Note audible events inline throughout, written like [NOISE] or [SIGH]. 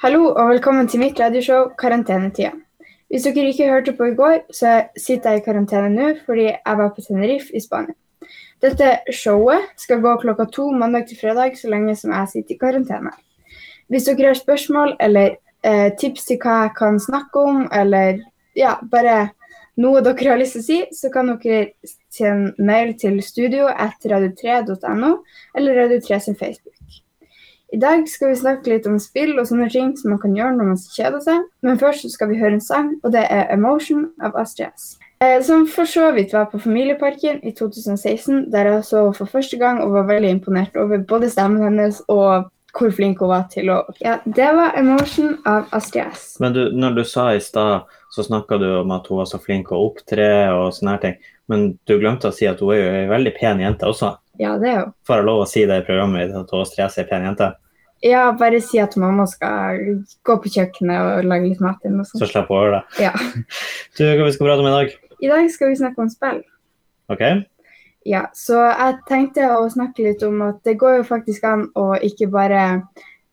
Hallo og velkommen til mitt radioshow Karantenetida. Hvis dere ikke hørte på i går, så sitter jeg i karantene nå fordi jeg var på Tenerife i Spania. Dette showet skal gå klokka to mandag til fredag så lenge som jeg sitter i karantene. Hvis dere har spørsmål eller eh, tips til hva jeg kan snakke om, eller ja, bare noe dere har lyst til å si, så kan dere sende mail til studio etter radio3.no eller Radio3 sin Facebook. I dag skal vi snakke litt om spill og sånne ting som man kan gjøre når man kjeder seg. Men først skal vi høre en sang, og det er 'Emotion' av Astrid S. som for så vidt var på Familieparken i 2016, der jeg så for første gang og var veldig imponert over både stemmen hennes og hvor flink hun var til å Ja, det var 'Emotion' av Astrid S. Men du, når du sa i stad, så snakka du om at hun var så flink å opptre og sånne ting. Men du glemte å si at hun er jo ei veldig pen jente også. Ja, det er jo. Får jeg lov å si det i programmet at Åse Therese er pen jente? Ja, bare si at mamma skal gå på kjøkkenet og lage litt mat. Eller noe sånt. Så slipper hun å høre det. Ja. [LAUGHS] Du, hva vi skal prate om i dag? I dag skal vi snakke om spill. OK? Ja, så jeg tenkte å snakke litt om at det går jo faktisk an å ikke bare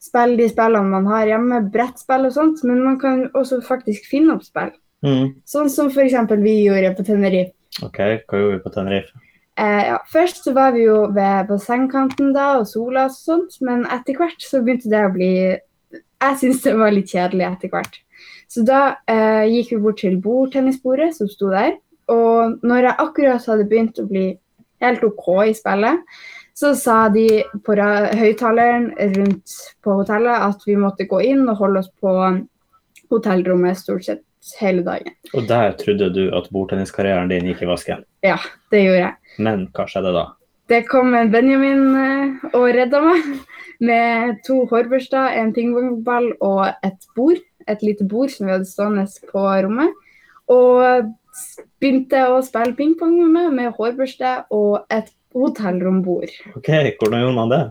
spille de spillene man har hjemme, brettspill og sånt, men man kan også faktisk finne opp spill. Mm. Sånn som f.eks. vi gjorde på Tenerife. OK, hva gjorde vi på Tenerife? Eh, ja, først så var vi jo ved bassengkanten da og sola og sånt, men etter hvert så begynte det å bli Jeg syntes det var litt kjedelig etter hvert. Så da eh, gikk vi bort til bordtennisbordet som sto der. Og når jeg akkurat hadde begynt å bli helt OK i spillet, så sa de på høyttaleren rundt på hotellet at vi måtte gå inn og holde oss på hotellrommet stort sett hele dagen. Og der trodde du at bordtenniskarrieren din gikk i vasken. Ja, det gjorde jeg. Men hva skjedde da? Det kom en Benjamin eh, og redda meg med to hårbørster, en pingpongball og et bord. Et lite bord som vi hadde stående på rommet. Og begynte å spille pingpong med meg med hårbørste og et hotellrombord. OK, hvordan gjorde man det?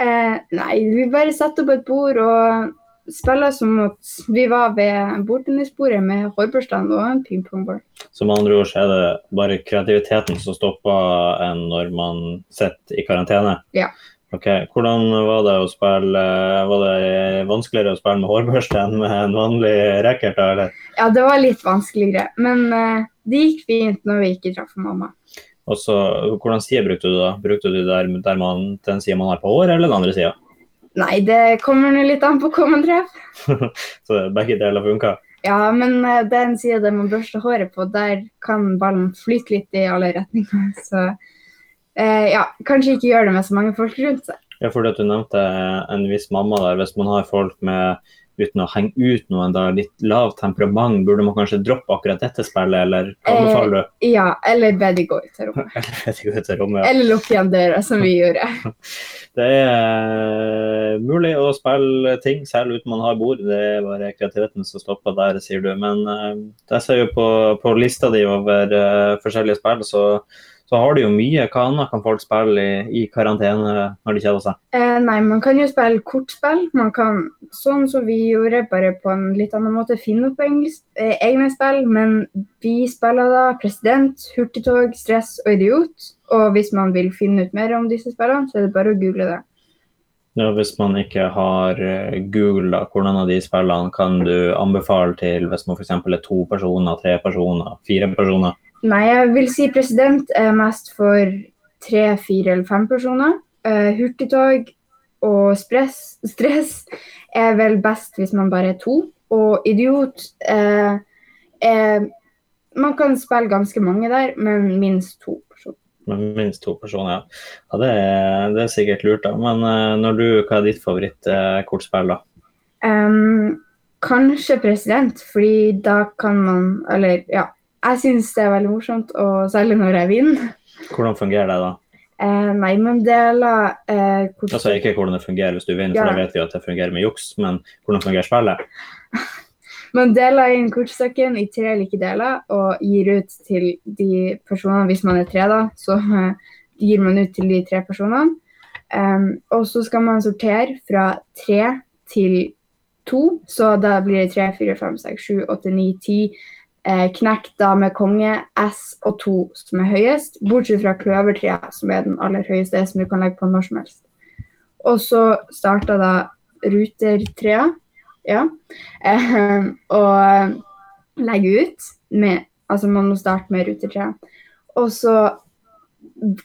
Eh, nei, vi bare satte opp et bord og spilla som at vi var ved bordtennisbordet med hårbørstene og en pingpongball. Så med andre ord så er det bare kreativiteten som stopper en når man sitter i karantene? Ja. Ok, Hvordan var det å spille Var det vanskeligere å spille med hårbørste enn med en vanlig racket? Eller? Ja, det var litt vanskeligere, men uh, det gikk fint når vi ikke traff mamma. Og så, Hvordan side brukte du da? Brukte du der, der man, den sida man har på håret, eller den andre sida? Nei, det kommer nå litt an på hva man treffer. [LAUGHS] Så begge deler funka? Ja, men eh, den sida man børster håret på, der kan ballen flyte litt i alle retninger. [LAUGHS] Så eh, ja, kanskje ikke gjør det med så mange folk rundt seg. Ja, fordi at du nevnte en viss mamma der. Hvis man har folk med uten å henge ut noen da, litt lavt temperament, burde man kanskje droppe akkurat dette spillet, eller Eh, anbefaler du? Ja, eller be de gå ut av rommet. [LAUGHS] Eller ut av rommet. Ja. Eller lukke igjen døra, som vi gjorde. [LAUGHS] Det er eh, mulig å spille ting selv uten man har bord. Det er bare kreativiteten som stopper der, sier du. Men uh, jeg ser jo på, på lista di over uh, forskjellige spill, så, så har du jo mye. Hva annet kan folk spille i, i karantene når de kjeder seg? Eh, nei, man kan jo spille kortspill. Man kan, sånn som vi gjorde, bare på en litt annen måte, finne opp engelsk, eh, egne spill. Men vi spiller da President, Hurtigtog, Stress og Idiot. Og hvis man vil finne ut mer om disse spillene, så er det bare å google det. Ja, hvis man ikke har eh, Google, da, hvordan av de spillene kan du anbefale til hvis man f.eks. er to personer, tre personer, fire personer? Nei, jeg vil si president er mest for tre, fire eller fem personer. Uh, hurtigtog og stress, stress er vel best hvis man bare er to. Og idiot uh, er Man kan spille ganske mange der, men minst to personer. Med minst to personer, ja. ja det, er, det er sikkert lurt, da. Men uh, når du, hva er ditt favorittkortspill, da? Um, kanskje president, fordi da kan man Eller ja. Jeg syns det er veldig morsomt, og særlig når jeg vinner. Hvordan fungerer det, da? Eh, nei, man deler eh, hvordan... Altså Ikke hvordan det fungerer hvis du vinner, for da vet vi at det fungerer med juks, men hvordan fungerer spillet? [LAUGHS] Man deler inn kortstokken i tre like deler og gir ut til de personene, hvis man er tre, da, så eh, gir man ut til de tre personene. Um, og så skal man sortere fra tre til to, så da blir det tre, fire, fem, seks, sju, åtte, ni, ti. Eh, da med konge, S og to som er høyest, bortsett fra kløvertrea, som er den aller høyeste, som du kan legge på når som helst. Og så starter da rutertrea, Ja. Eh, og legge ut med Altså man må starte med rutertrea. Og så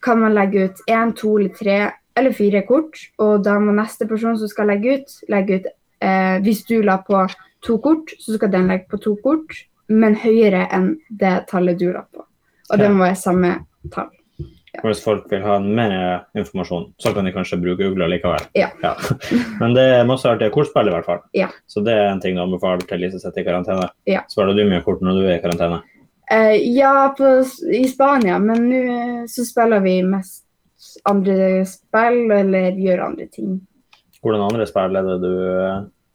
kan man legge ut én, to eller tre eller fire kort. Og da må neste person som skal legge ut, legge ut eh, Hvis du la på to kort, så skal den legge på to kort, men høyere enn det tallet du la på. Og det må være samme tall. Ja. Hvis folk vil ha mer informasjon, så kan de kanskje bruke Google likevel. Ja. [LAUGHS] Men det er masse artige kortspill i hvert fall. Ja. Så det er en ting du anbefaler til Lise sitter i karantene. Ja. Spiller du mye kort når du er i karantene? Eh, ja, på, i Spania, men nå eh, så spiller vi mest andre spill eller gjør andre ting. Hvordan andre spill er det du,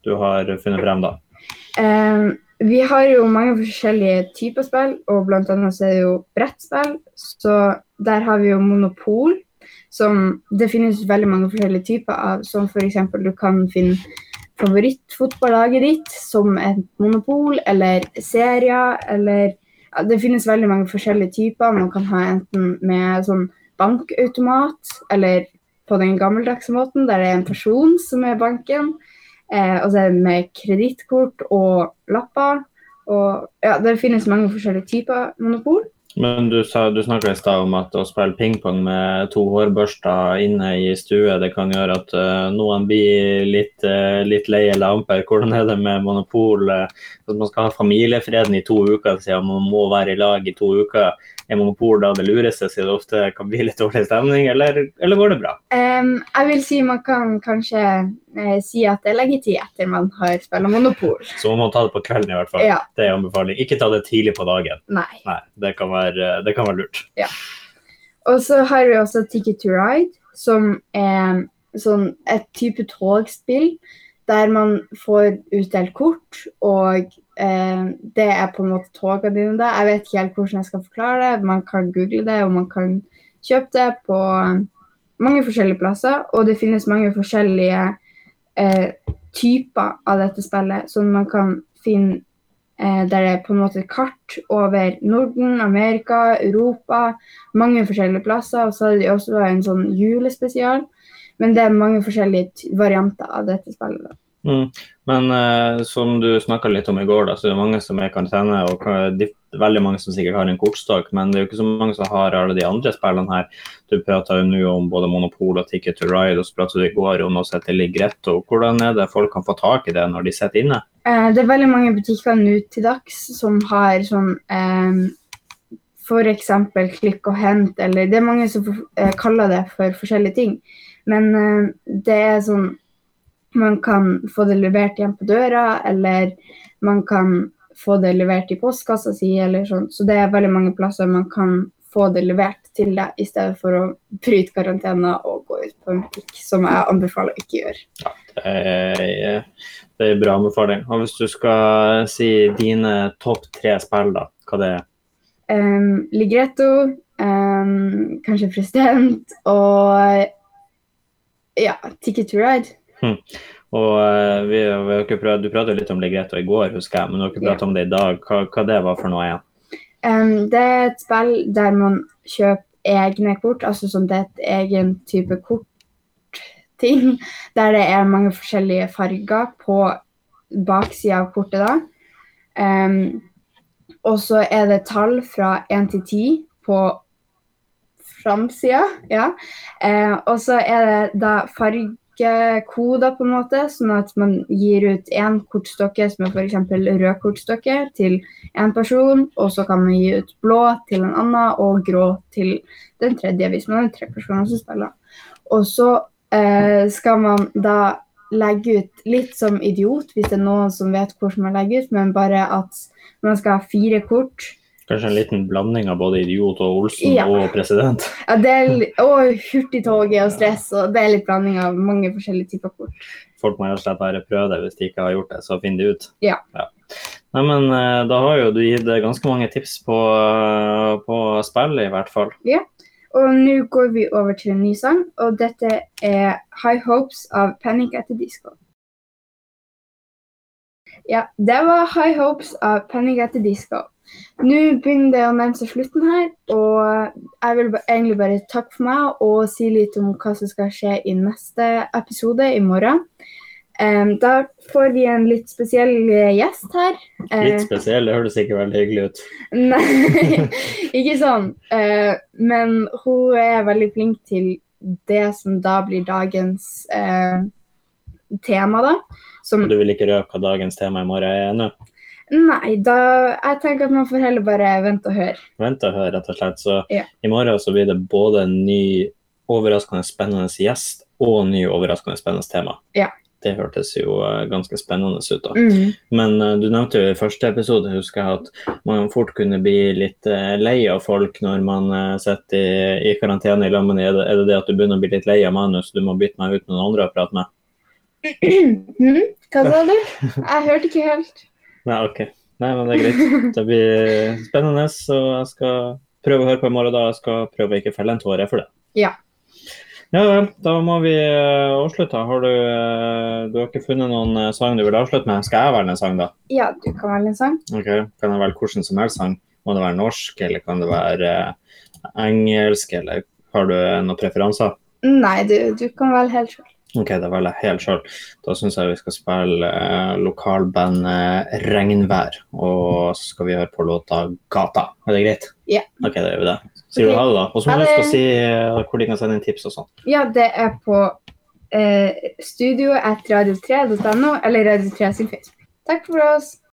du har funnet frem da? Eh, vi har jo mange forskjellige typer spill, og blant annet så er det jo brettspill. Så der har vi jo Monopol, som det finnes veldig mange forskjellige typer av. Som f.eks. du kan finne favorittfotballaget ditt som et monopol, eller serier, eller ja, Det finnes veldig mange forskjellige typer. Man kan ha enten med sånn bankautomat, eller på den gammeldagse måten, der det er en person som er banken. Eh, og så er det med kredittkort og lapper. Og ja, det finnes mange forskjellige typer monopol. Men du, sa, du snakka i stad om at å spille pingpong med to hårbørster inne i stue, det kan gjøre at uh, noen blir litt, uh, litt leie lamper. Hvordan er det med monopol? Uh, at man skal ha familiefreden i to uker, siden man må være i lag i to uker. Er monopol da det lureste, siden det ofte kan bli litt dårlig stemning, eller, eller går det bra? Um, jeg vil si man kan kanskje eh, si at det er leggetid etter man har spilt monopol. Så må man ta det på kvelden i hvert fall. Ja, Det er anbefaling. Ikke ta det tidlig på dagen. nei. Nei, det kan være, det kan være lurt. Og så har vi også Ticket to Ride, som er sånn et type togspill der man får utdelt kort, og det er på en måte togene dine der. Jeg vet ikke helt hvordan jeg skal forklare det. Man kan google det, og man kan kjøpe det på mange forskjellige plasser. Og det finnes mange forskjellige eh, typer av dette spillet, som man kan finne eh, der det er på en måte kart over Norden, Amerika, Europa, mange forskjellige plasser. Og så er det også en sånn julespesial. Men det er mange forskjellige varianter av dette spillet. da. Mm. Men uh, som du snakka litt om i går, da, så er det mange som er i karantene, og de, veldig mange som sikkert har en kortstokk, men det er jo ikke så mange som har alle de andre spillene her. Du prata jo nå om både Monopol og Ticket to Ride, og så pratet du i går om å sette Ligretto. Hvordan er det folk kan få tak i det når de sitter inne? Eh, det er veldig mange butikker nå til dags som har sånn eh, F.eks. klikk og hent, eller Det er mange som eh, kaller det for forskjellige ting. Men eh, det er sånn Man kan få det levert hjem på døra, eller man kan få det levert i postkassa si, eller sånn. Så det er veldig mange plasser man kan få det levert til deg, i stedet for å bryte karantene og gå ut på en butikk, som jeg anbefaler å ikke gjøre. Det er, det er bra anbefaling. Og hvis du skal si dine topp tre spill, da, hva det er? Um, Ligretto, um, kanskje President og ja, Ticket to Ride. Og eh, vi, vi prøvd, Du pratet litt om Ligretto i går, husker jeg, men du har ikke pratet om det i dag. Hva, hva det var for noe igjen? Um, det er et spill der man kjøper egne kort, altså som det er et egen type kortting, der det er mange forskjellige farger på baksida av kortet. da. Um, og så er det tall fra 1 til 10 på framsida. Ja. Uh, og så er det da fargekoder, på en måte, sånn at man gir ut én kortstokke som er f.eks. rød kortstokke til én person, og så kan man gi ut blå til en annen og grå til den tredje, hvis man er tre personer som spiller. Og så eh, skal man da legge ut litt som idiot, hvis det er noen som vet hvordan man legger ut, men bare at man skal ha fire kort. Kanskje en liten blanding av både idiot og Olsen Ja. og president? [LAUGHS] Ja, det er, og hurtigtoget og stress, og det er litt blanding av mange forskjellige typer kort. Folk må rett og slett bare prøve det. Hvis de ikke har gjort det, så finn det ut. Ja. Nei, men eh, Da har jo du gitt ganske mange tips på, eh, på spillet, i hvert fall. Ja. Og nå går vi over til en ny sang, og dette er High Hopes av Panic at the Disco. Ja, det var High Hopes av Panic at the Disco. Nå begynner det å nærme seg slutten her, og jeg vil egentlig bare takke for meg og si litt om hva som skal skje i neste episode i morgen. Um, da får vi en litt spesiell eh, gjest her. Eh, Litt spesiell, det høres ikke veldig hyggelig ut. Nei, [LAUGHS] ikke sånn. Uh, men hun er veldig flink til det som da blir dagens uh, tema, da. Som Du vil ikke røpe hva dagens tema i morgen er ennå? Nei, da Jeg tenker at man får heller bare vente og høre. Vente og høre, rett og slett. Så Ja. i morgen så blir det både en ny overraskende spennende gjest og en ny overraskende spennende tema. Ja. Det hørtes jo eh, ganske spennende ut. da. Mm. Men uh, du nevnte jo i første episode husker jeg, at man fort kunne bli litt uh, lei av folk når man uh, sitter i, i karantene i lammen. Er, det- er det det at du begynner å bli litt lei av manus, du må bytte meg ut med noen andre å prate med? [CLEARS THROAT] Mhm. Hva sa du? Jeg hørte ikke helt. Nei, OK. Nei, men det er greit. Det blir spennende, så jeg skal prøve å høre på i morgen. da. Jeg skal prøve å ikke felle en tåre for det. Ja. Ja vel, da må vi eh, avslutte. Har du, eh, du har ikke funnet noen eh, sang du vil avslutte med? Skal jeg velge en sang, da? Ja, du kan velge en sang. Ok, Kan jeg velge hvilken som helst sang? Må det være norsk, eller kan det være engelsk, eller har du noen preferanser? Nei, du, du kan velge helt sjøl. Ok, da velger jeg helt sjøl. Da syns jeg vi skal spille eh, lokalbandet Regnvær. Og så skal vi høre på låta Gata. Er det greit? Ja. Ok, da gjør vi det. Sier okay. du ha det, da? Og så må du huske å si eh, hvor de kan sende inn tips og sånn. Ja, det er på eh, studio at radio3.no eller Radio3 sin Facebook. Takk for oss.